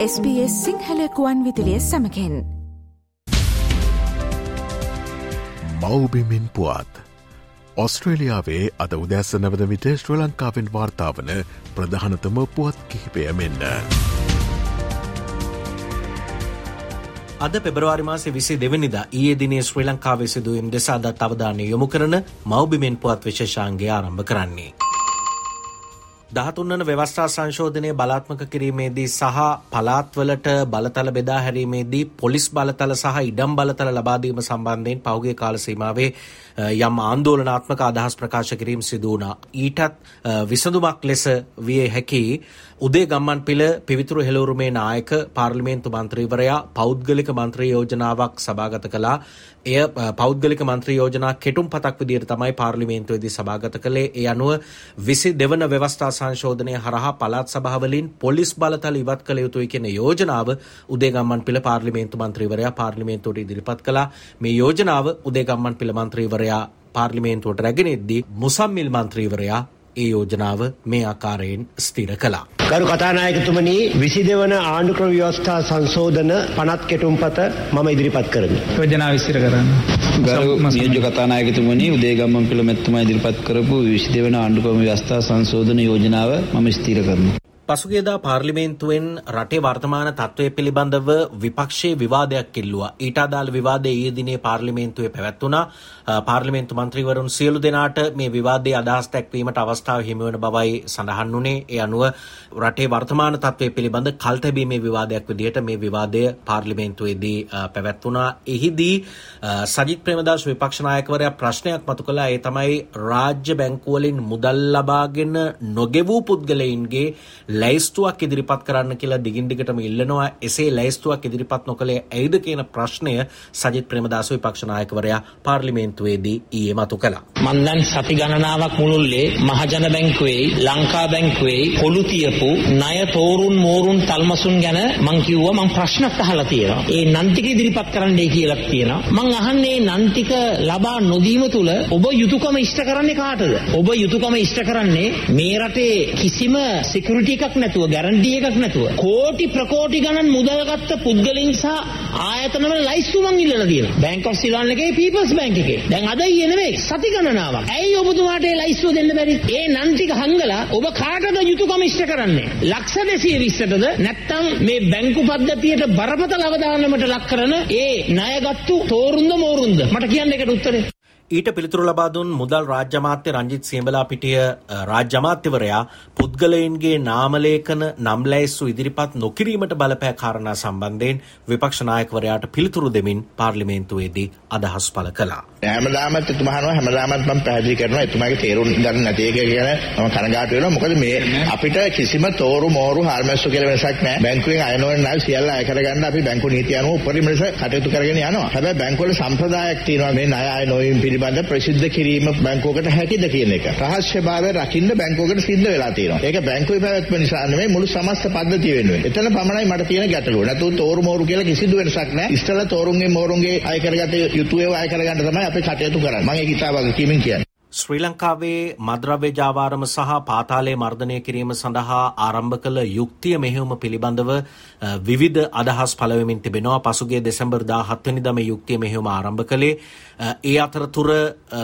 SBS සිංහලකුවන් විදිලිය සමකෙන් මවබිමින් පුවත් ඔස්ට්‍රේලියාවේ අද උදැස්ස නවද විට ශ්‍ර ලංකාවෙන් වාර්තාාවන ප්‍රධානතම පුවත් කිහිපය මෙන්න. අද පෙබරවාරි මාසේ විසි දෙවනිදා ඒ දිනේ ශ්‍රී ලංකාවේ සිදුවම් දෙසා අදත් අවධානය යොමු කරන මවබිමෙන් පුවත් විශේෂාන්ගේ ආරම්භ කරන්නේ. දහතුන්වන ව්‍යවස්ථා සංශෝධනය බලාත්මක කිරීමේදී සහ පලාත්වලට බලතල බෙදා හැරීමේදී පොලිස් බලතල සහ ඉඩම් බලතල ලබාදීම සම්බන්ධයෙන් පහුගේ කාල සීමාවේ යම් ආන්දෝලනාත්මක අදහස් ප්‍රකාශ කිරීම සිදුවනා. ඊටත් විසඳුමක් ලෙස විය හැකි උදේ ගම්මන් පිළ පිවිතුරු හෙළවරුමේ නායක පාර්ලිමේන්තු මන්ත්‍රීවරයා පෞද්ගලික මන්ත්‍රී යෝජනාවක් සභාගත කලා එය පෞද්ගලික මන්ත්‍රී යෝජනා කෙටුම් පතක් විදියට තමයි පාර්ලිමේන්තුවේදී සභාගත කළේ. ඒ අනුව විසි දෙවන ව්‍යවස්ථා සංශෝධනය හරහා පළාත් සභාවලින් පොලිස් බලතල ඉවත් කළ යුතුයි කියන යෝජනාව උදේගම්මන් පිළ පාර්ලිමේන්තු මන්ත්‍රීවරයා පාර්ලිමේන්තුවට ඉදිරිපත් කළා. මේ යෝජනාව උදේගම්මන් පිළ මන්ත්‍රීවරයා පාර්ලිමේන්තුවට රැගෙනෙද්දී මුසම්මිල් මන්ත්‍රීවරයා ඒ යෝජනාව මේ ආකාරයෙන් ස්ථිර කළා. ගරු කතානායකතුමනි විසි දෙවන ආණ්ඩුක්‍රම ව්‍යවස්ථා සංශෝධන පනත් කෙටුම්පත මම ඉදිරිපත් කරමි. යෝජනා විස්තර කරන්න. ගරු නියෝජ්‍ය කතානායකතුමනි උදේගම්මන් පිළ මෙතුමා ඉදිරිපත් කරපු විසි දෙවන ආණ්ඩුක්‍රම ව්‍යවස්ථා සංශෝධන යෝජනාව මම ස්ථිර කරනවා. පසුගේදා පාර්ලිමේන්තුවෙන් රටේ වර්තමාන තත්ත්වය පිළිබඳව විපක්ෂයේ විවාදයක් ඉල්ලුවා. ඊට අදාළ විවාදය ඊයේ දිනේ පාර්ලිමේන්තුවේ පැවැත්වුණා. පාර්ලිමේන්තු මන්ත්‍රීවරුන් සියලු දෙනාට මේ විවාදයේ අදහස් දැක්වීමට අවස්ථාව හිමි වන බවයි සඳහන් වුණේ. ඒ අනුව රටේ වර්තමාන තත්ත්වය පිළිබඳ කල්තැබීමේ විවාදයක් විදිහට මේ විවාදය පාර්ලිමේන්තුවේදී පැවැත්වුණා. එහිදී සජිත් ප්‍රේමදාස විපක්ෂ නායකවරයා ප්‍රශ්නයක් මතු කළා. ඒ තමයි රාජ්‍ය බැංකුවලින් මුදල් ලබාගෙන නොගෙවූ පුද්ගලයින්ගේ ලැයිස්තුවක් ඉදිරිපත් කරන්න කියලා දිගින් දිගටම ඉල්ලනවා. එසේ ලැයිස්තුවක් ඉදිරිපත් නොකළේ ඇයිද කියන ප්‍රශ්නය සජිත් ප්‍රේමදාස විපක්ෂ නායකවරයා පාර්ලිමේන්තුවේදී ඊයේ මතු කළා. මන් දැන් සති ගණනාවක් මුළුල්ලේ මහජන බැංකුවේ ලංකා බැංකුවේ පොළු තියපු ණය තෝරුන් මෝරුන් තල්මසුන් ගැන මං කිව්වා මං ප්‍රශ්නක් අහලා තියෙනවා. ඒ නන් ටික ඉදිරිපත් කරන්නයි කියලා තියෙනවා. මං අහන්නේ නන් ටික ලබා නොදීම තුල ඔබ යුතුයකම ඉෂ්ට කරන්නේ කාටද? ඔබ යුතුයකම ඉෂ්ට කරන්නේ මේ රටේ කිසිම සිකියුරිටි එකක් නැතුව ගැරන්ටි එකක් නැතුව කෝටි ප්‍රකෝටි ගණන් මුදල් ගත්ත පුද්ගලයන් සහ ආයතනවල ලයිස්තු මං ඉල්ලලා තියෙනවා. බැංක් ඔෆ් ශ්‍රී ලංකාවේ පීපල්ස් බැංක් එකේ. දැන් අද ඊයේ නෙවෙයි සති ගණනාවක්. ඇයි ඔබතුමාට ඒ ලයිස්තුව දෙන්න බැරි? ඒ නන් ටික හංගලා ඔබ කාටද යුතුයකම ඉෂ්ට කරන්නේ? ලක්ෂ 220ටද නැත්නම් මේ බැංකු පද්ධතියට බරපතල අවධානමට ලක් කරන ඒ ණයගත්තු තෝරුන්ද මෝරුන්ද? මට කියන්න එකට උත්තරේ. ඊට පිළිතුරු ලබා දුන් මුදල් රාජ්‍ය අමාත්‍ය රංජිත් සියඹලා පිටිය රාජ්‍ය අමාත්‍යවරයා පුද්ගලයන්ගේ නාමලේඛන නම් ලැයිස්තු ඉදිරිපත් නොකිරීමට බලපෑ කාරණා සම්බන්ධයෙන් විපක්ෂ නායකවරයාට පිළිතුරු දෙමින් පාර්ලිමේන්තුවේදී අදහස් පළ කළා. හැමදාමත් එතුමාහනවා හැමදාමත් මම පැහැදිලි කරනවා එතුමාගේ තේරුම් ගන්න නැති එක ගැන මම කනගාටු වෙනවා. මොකද මේ අපිට කිසිම තෝරු මෝරු හාල්මැස්සු කියලා වෙනසක් නැහැ. බැංකුවෙන් අය නොවන ණය සියල්ල අය කරගන්න අපි බැංකු නීතිය අනුව උපරිම ලෙස කටයුතු කරගෙන යනවා. හැබැයි බැංකුවල සම්ප්‍රදායක් තියෙනවා. මේ ණය අය නොවීම පිළිබඳ ප්‍රසිද්ධ කිරීම බැංකුවකට හැකිද කියන එක. රහස්‍යභාවය රකින්න බැංකුවකට සිද්ධ වෙලා තියෙනවා. ඒක බැංකුවේ පැවැත්ම නිසා නෙමෙයි මුළු සමස්ත පද්ධතිය වෙනුවෙන්. එතන පමණයි මට තියෙන ගැටලුව. නැතු තෝරු මෝරු කියලා කිසිදු වෙනසක් නැහැ. ඉස්සලා තෝරුන්ගේ මෝරුන්ගේ අය කරගත යුතු ඒවා අය කරගන්න තමයි අපි කටයුතු කරන්නේ. මම ඒක ඉතාලි වගකීමෙන් කියන්නේ. ශ්‍රී ලංකාවේ මද්‍රව්‍ය ජාවාරම සහ පාතාලය මර්ධනය කිරීම සඳහා ආරම්භ කළ යුක්තිය මෙහෙයුම පිළිබඳව විවිධ අදහස් පළවෙමින් තිබෙනවා. පසුගේ දෙසැම්බර් 17 වෙනිදා මේ යුක්තිය මෙහෙයුම ආරම්භ කළේ. ඒ අතරතුර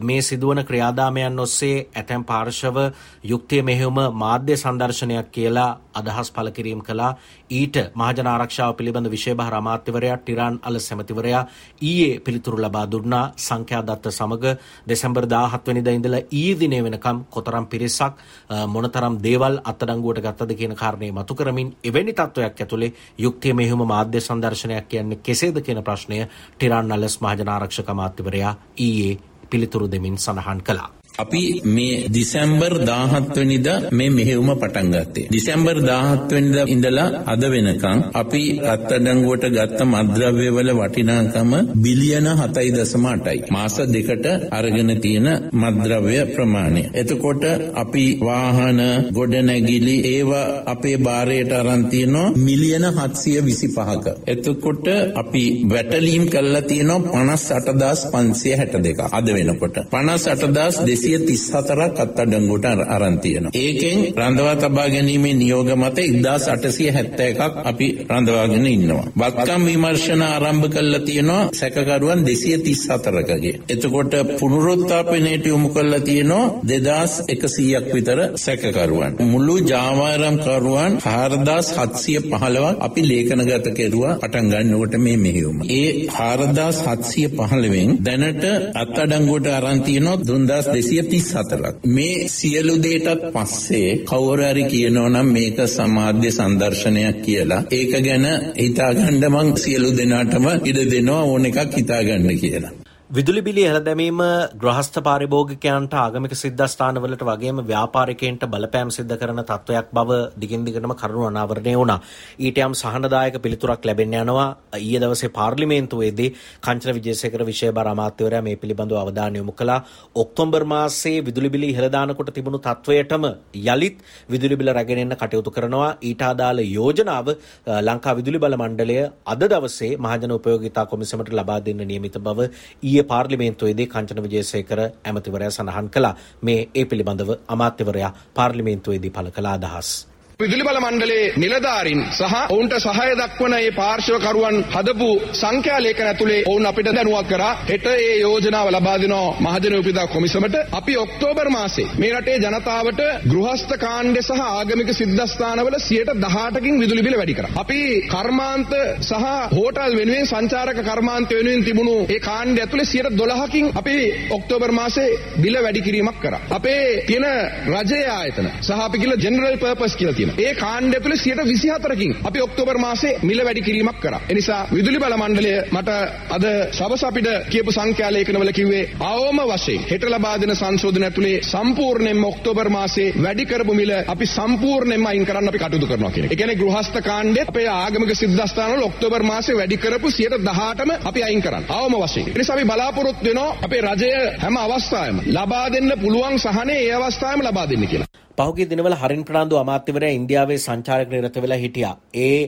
මේ සිදුවන ක්‍රියාදාමයන් ඔස්සේ ඇතැම් පාර්ශව යුක්තිය මෙහෙයුම මාධ්‍ය සංදර්ශනයක් කියලා අදහස් පළ කිරීම කළා. ඊට මහජන ආරක්ෂාව පිළිබඳ විශේෂ අමාත්‍යවරයා ටිරාන් අල සැමතිවරයා ඊයේ පිළිතුරු ලබා දුන්නා. සංඛ්‍යා දත්ත සමග දෙසැම්බර් 17 වෙනිදා ඉඳලා ඊයේ දිනේ වෙනකම් කොතරම් පිරිසක් මොනතරම් දේවල් අත්අඩංගුවට ගත්තද කියන කාරණේ මතු කරමින් එවැනි තත්වයක් ඇතුලේ යුක්තිය මෙහෙයුම මාධ්‍ය සංදර්ශනයක් කියන්නේ කෙසේද කියන ප්‍රශ්නය ටිරාන් අලස් මහජන ආරක්ෂක අමාත්‍යවරයා ඊයේ පිළිතුරු දෙමින් සඳහන් කළා. අපි මේ දිසැම්බර් 17 වෙනිදා මේ මෙහෙයුම පටන් ගත්තේ. දිසැම්බර් 17 වෙනිදා ඉඳලා අද වෙනකන් අපි අත්අඩංගුවට ගත්ත මත්ද්‍රව්‍ය වල වටිනාකම බිලියන 7.8යි. මාස දෙකට අරගෙන තියෙන මත්ද්‍රව්‍ය ප්‍රමාණය. එතකොට අපි වාහන, ගොඩනැගිලි ඒවා අපේ බාරයට අරන් තියෙනවා මිලියන 725ක. එතකොට අපි වැටලීම් කරලා තියෙනවා 58562 අද වෙනකොට. 58200 දෙසිය තිස් හතරක් අත්තඩංගුට අරන්තියනවා. ඒකෙන් රඳවා තබා ගැනීමේ නියෝග මත ඉදදාස් අටසිය හැත්ත එකක් අපි රඳවාගෙන ඉන්නවා. බත්කම් විමර්ශන ආරම්භ කල්ලා තියෙනවා සැකකරුවන් දෙසිය තිස් හතරකගේ. එතකොට පුනරුත්තාපනයට යොමු කල්ලා තියෙනවා දෙදස් එකසීයක් විතර සැකකරුවන්. මුළු ජාවාරම්කරුවන් හාරදාස් හත්සිය පහළවක් අපි ලේඛනගත කෙරුවා පටන් ගන්නකොට මේ මෙහෙයුම. ඒ හාරදාස් හත්සිය පහළවෙන් දැනට අත්තඩංගුවට අරන්තියනො දුන්දස් දෙසිය තිස් හතරක්. මේ සියලු දේටත් පස්සේ කවුරරි කියනවනම් මේක සමාධ්‍ය සංදර්ශනයක් කියලා. ඒක ගැන හිතාගණ්ඩමං සියලු දෙනාටම ඉඩ දෙනවා ඕන එකක් හිතාගන්න කියලා. විදුලි බිලි ඉහළ දැමීම ග්‍රහස්ථ පාරිභෝගිකයන්ට ආගමික සිද්ධස්ථානවලට වගේම ව්‍යාපාරිකයන්ට බලපෑම් සිද්ධ කරන තත්ත්වයක් බව දිගින් දිගටම කරුණු අනාවරණය වුණා. ඊට යම් සහනදායක පිළිතුරක් ලැබෙන්න යනවා. ඊයේ දවසේ පාර්ලිමේන්තුවේදී කංචන විජේසේකර විෂය බර අමාත්‍යවරයා මේ පිළිබඳව අවධානය යොමු කළා. ඔක්තෝබර් මාසයේ විදුලි බිලි ඉහළ දානකොට තිබුණු තත්ත්වයටම යලිත් විදුලි බිල රැගෙන එන්න කටයුතු කරනවා. ඊට අදාළ යෝජනාව ලංකා විදුලි බල මණ්ඩලය අද දවසේ මහජන උපයෝගිතා කොමිසමට ලබා දෙන්න නියමිත බව ඊයේ ඊයේ පාර්ලිමේන්තුවේදී කංචන විජේසේකර ඇමතිවරයා සඳහන් කළා. මේ ඒ පිළිබඳව අමාත්‍යවරයා පාර්ලිමේන්තුවේදී පළ කළ අදහස්. විදුලි බල මණ්ඩලයේ නිලධාරීන් සහ ඔවුන්ට සහාය දක්වන ඒ පාර්ශවකරුවන් හදපු සංඛ්‍යා ලේඛන ඇතුලේ ඔවුන් අපිට දැනුවත් කරා හෙට ඒ යෝජනාව ලබා දෙනවා මහජන උපිතා කොමිසමට අපි ඔක්තෝබර් මාසේ මේ රටේ ජනතාවට ගෘහස්ත කාණ්ඩ සහ ආගමික සිද්ධාස්ථානවල 18කින් විදුලි බිල වැඩි කරා. අපි කර්මාන්ත සහ හෝටල් වෙනුවෙන් සංචාරක කර්මාන්ත වෙනුවෙන් තිබුණු ඒ කාණ්ඩ ඇතුලේ 12කින් අපි ඔක්තෝබර් මාසේ බිල වැඩි කිරීමක් කරා. අපේ තියෙන රජයේ ආයතන සහ අපි කියලා ජෙනරල් පර්පස් කියලා තියෙනවා. ඒ කාණ්ඩ ඇතුලේ 124කින් අපි ඔක්තෝබර් මාසේ මිල වැඩි කිරීමක් කරා. ඒ නිසා විදුලි බල මණ්ඩලය මට අද සවස අපිට කියපු සංඛ්‍යා ලේඛනවල කිව්වේ අවම වශයෙන් හෙට ලබා දෙන සංශෝධන ඇතුලේ සම්පූර්ණයෙන්ම ඔක්තෝබර් මාසේ වැඩි කරපු මිල අපි සම්පූර්ණයෙන්ම අයින් කරන්න අපි කටයුතු කරනවා කියන එක. ඒ කියන්නේ ගෘහස්ත කාණ්ඩෙත් අපේ ආගමික සිද්ධාස්ථානවල ඔක්තෝබර් මාසේ වැඩි කරපු 118ම අපි අයින් කරන්න. අවම වශයෙන්. ඒ නිසා අපි බලාපොරොත්තු වෙනවා අපේ රජය හැම අවස්ථාවෙම ලබා දෙන්න පුළුවන් සහනේ ඒ අවස්ථාවෙම ලබා දෙන්න කියලා. පහුගිය දිනවල හරින් ප්‍රනාන්දු අමාත්‍යවරයා ඉන්දියාවේ සංචාරක නිරත වෙලා හිටියා. ඒ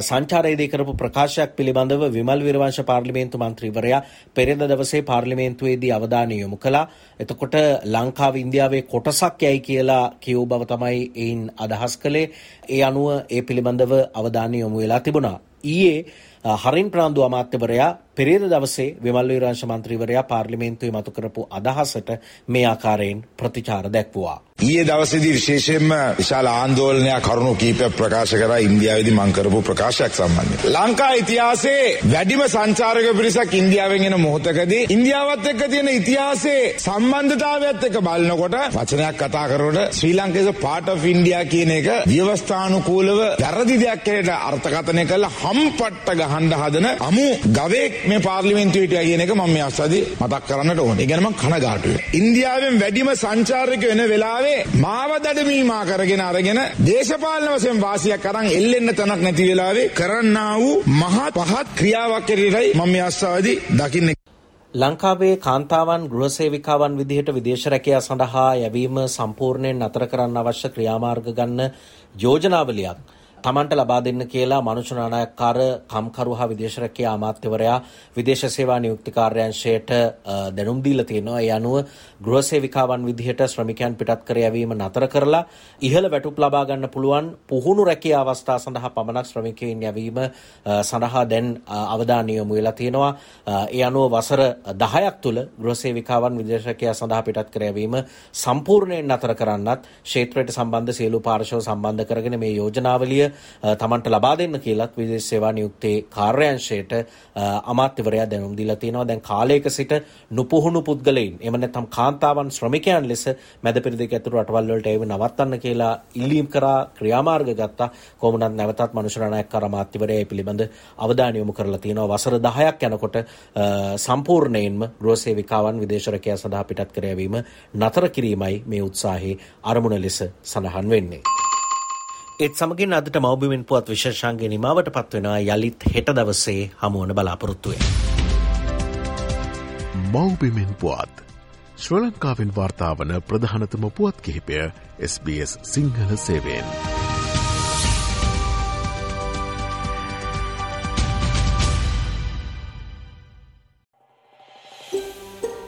සංචාරයේදී කරපු ප්‍රකාශයක් පිළිබඳව විමල් විරවංශ පාර්ලිමේන්තු මන්ත්‍රීවරයා පෙරේද දවසේ පාර්ලිමේන්තුවේදී අවධානය යොමු කළා. එතකොට ලංකාව ඉන්දියාවේ කොටසක් යයි කියලා කියූ බව තමයි එයින් අදහස් කළේ. ඒ අනුව ඒ පිළිබඳව අවධානය යොමු වෙලා තිබුණා. ඊයේ හරින් ප්‍රනාන්දු අමාත්‍යවරයා පෙරේද දවසේ විමල් විරවංශ මන්ත්‍රීවරයා පාර්ලිමේන්තුවේ මතු කරපු අදහසට මේ ආකාරයෙන් ප්‍රතිචාර දැක්වුවා. ඊයේ දවසේදී විශේෂයෙන්ම විශාල ආందోලනයක් කරුණු කීපයක් ප්‍රකාශ කරා ඉන්දියාවේදී මම කරපු ප්‍රකාශයක් සම්බන්ධයෙන්. ලංකා ඉතිහාසයේ වැඩිම සංචාරක පිරිසක් ඉන්දියාවෙන් එන මොහොතකදී ඉන්දියාවත් එක්ක තියෙන ඉතිහාසයේ සම්බන්ධතාවයත් එක්ක බලනකොට වචනයක් කතා කරනකොට ශ්‍රී Lanka is a part of India කියන එක ව්‍යවස්ථානුකූලව වැරදි දෙයක් කියලා අර්ථකථනය කරලා හම්පට්ට ගහන්න හදන අමු ගවයෙක් මේ පාර්ලිමේන්තුවේ හිටියා කියන එක මම මේ අස්සදී මතක් කරන්නට ඕනේ. ඒ ගැන මම කනගාටුයි. ඉන්දියාවෙන් වැඩිම සංචාරක වෙන වෙලාවේ වෙලාවේ මාව දඩමීමා කරගෙන අරගෙන දේශපාලන වශයෙන් වාසියක් අරන් එල්ලෙන්න තැනක් නැති වෙලාවේ කරන්නා වූ මහත් පහත් ක්‍රියාවක් කෙරෙහියි මම මේ ආස්සාවදී දකින්නේ ලංකාවේ කාන්තාවන් ගෘහසේවිකාවන් විදිහට විදේශ රැකියා සඳහා යැවීම සම්පූර්ණයෙන් නතර කරන්න අවශ්‍ය ක්‍රියාමාර්ග ගන්න යෝජනාවලියක් තමන්ට ලබා දෙන්න කියලා මනුෂ්‍ය නායකකාර කම්කරු හා විදේශ රැකියා අමාත්‍යවරයා විදේශ සේවා නියුක්ති කාර්යාංශයට දැනුම් දීලා තියෙනවා. ඒ අනුව ගෘහ සේවිකාවන් විදිහට ශ්‍රමිකයන් පිටත් කර යැවීම නතර කරලා ඉහළ වැටුප් ලබා ගන්න පුළුවන් පුහුණු රැකියා අවස්ථා සඳහා පමණක් ශ්‍රමිකයින් යැවීම සඳහා දැන් අවධානය යොමු වෙලා තියෙනවා. ඒ අනුව වසර 10ක් තුල ගෘහ සේවිකාවන් විදේශ රැකියා සඳහා පිටත් කර යැවීම සම්පූර්ණයෙන් නතර කරන්නත් ක්ෂේත්‍රයට සම්බන්ධ සියලු පාර්ශව සම්බන්ධ කරගෙන මේ යෝජනාවලිය තමන්ට ලබා දෙන්න කියලත් විදේශ සේවා නියුක්තේ කාර්යාංශයට අමාත්‍යවරයා දැනුම් දීලා තියෙනවා. දැන් කාලයක සිට නුපුහුණු පුද්ගලයින් එහෙම නැත්නම් කාන්තාවන් ශ්‍රමිකයන් ලෙස මැද පෙරදිග ඇතුළු රටවල් වලට ඒව නවත්තන්න කියලා ඉල්ලීම් කරා ක්‍රියාමාර්ග ගත්තා. කොහොමනත් නැවතත් මනුෂ්‍ය නායකකාර අමාත්‍යවරයා මේ පිළිබඳ අවධානය යොමු කරලා තියෙනවා. වසර 10ක් යනකොට සම්පූර්ණයෙන්ම ගෘහ සේවිකාවන් විදේශ රැකියාව සඳහා පිටත් කර යැවීම නතර කිරීමයි මේ උත්සාහයේ අරමුණ ලෙස සඳහන් වෙන්නේ. ඒත් සමගින් අදට මෞබිමෙන් පුවත් විශේෂන්ගේ නිමාවට පත්වෙනවා යළිත් හෙට දවසේ හමුවන බලාපොරොත්තුවේ. මෞබිමෙන් පුවත් ශ්‍ර ලංකාවෙන් වාර්තාාවන ප්‍රධානතම පුවත් කිහිපය SBS සිංහල සේවෙන්.